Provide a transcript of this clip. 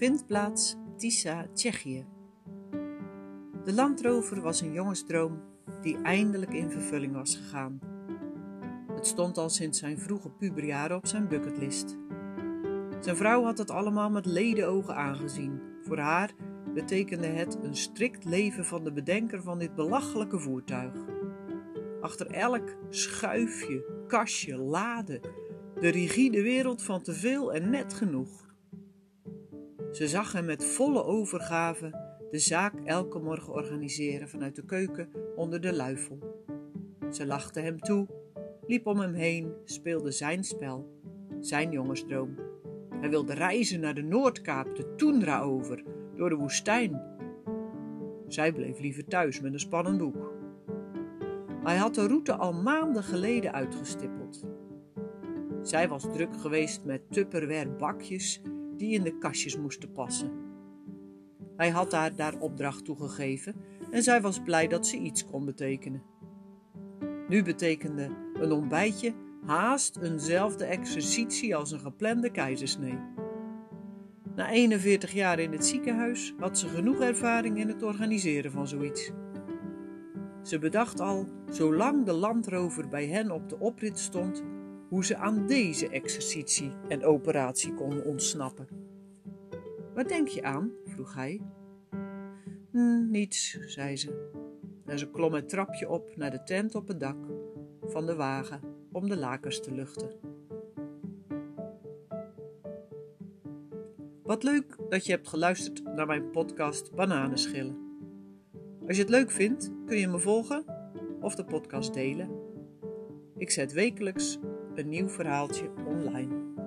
vindt plaats Tisa, Tsjechië. De landrover was een jongensdroom die eindelijk in vervulling was gegaan. Het stond al sinds zijn vroege puberjaren op zijn bucketlist. Zijn vrouw had het allemaal met ledenogen aangezien. Voor haar betekende het een strikt leven van de bedenker van dit belachelijke voertuig. Achter elk schuifje, kastje, lade, de rigide wereld van te veel en net genoeg. Ze zag hem met volle overgave de zaak elke morgen organiseren vanuit de keuken onder de luifel. Ze lachte hem toe, liep om hem heen, speelde zijn spel, zijn jongensdroom. Hij wilde reizen naar de Noordkaap, de Toendra over, door de woestijn. Zij bleef liever thuis met een spannend boek. Hij had de route al maanden geleden uitgestippeld. Zij was druk geweest met Tupperware bakjes die in de kastjes moesten passen. Hij had haar daar opdracht toegegeven en zij was blij dat ze iets kon betekenen. Nu betekende een ontbijtje haast eenzelfde exercitie als een geplande keizersnee. Na 41 jaar in het ziekenhuis had ze genoeg ervaring in het organiseren van zoiets. Ze bedacht al, zolang de landrover bij hen op de oprit stond, hoe ze aan deze exercitie en operatie kon ontsnappen. Wat denk je aan? vroeg hij. Hm, niets, zei ze. En ze klom het trapje op naar de tent op het dak van de wagen om de lakens te luchten. Wat leuk dat je hebt geluisterd naar mijn podcast Bananenschillen. Als je het leuk vindt, kun je me volgen of de podcast delen. Ik zet wekelijks een nieuw verhaaltje online.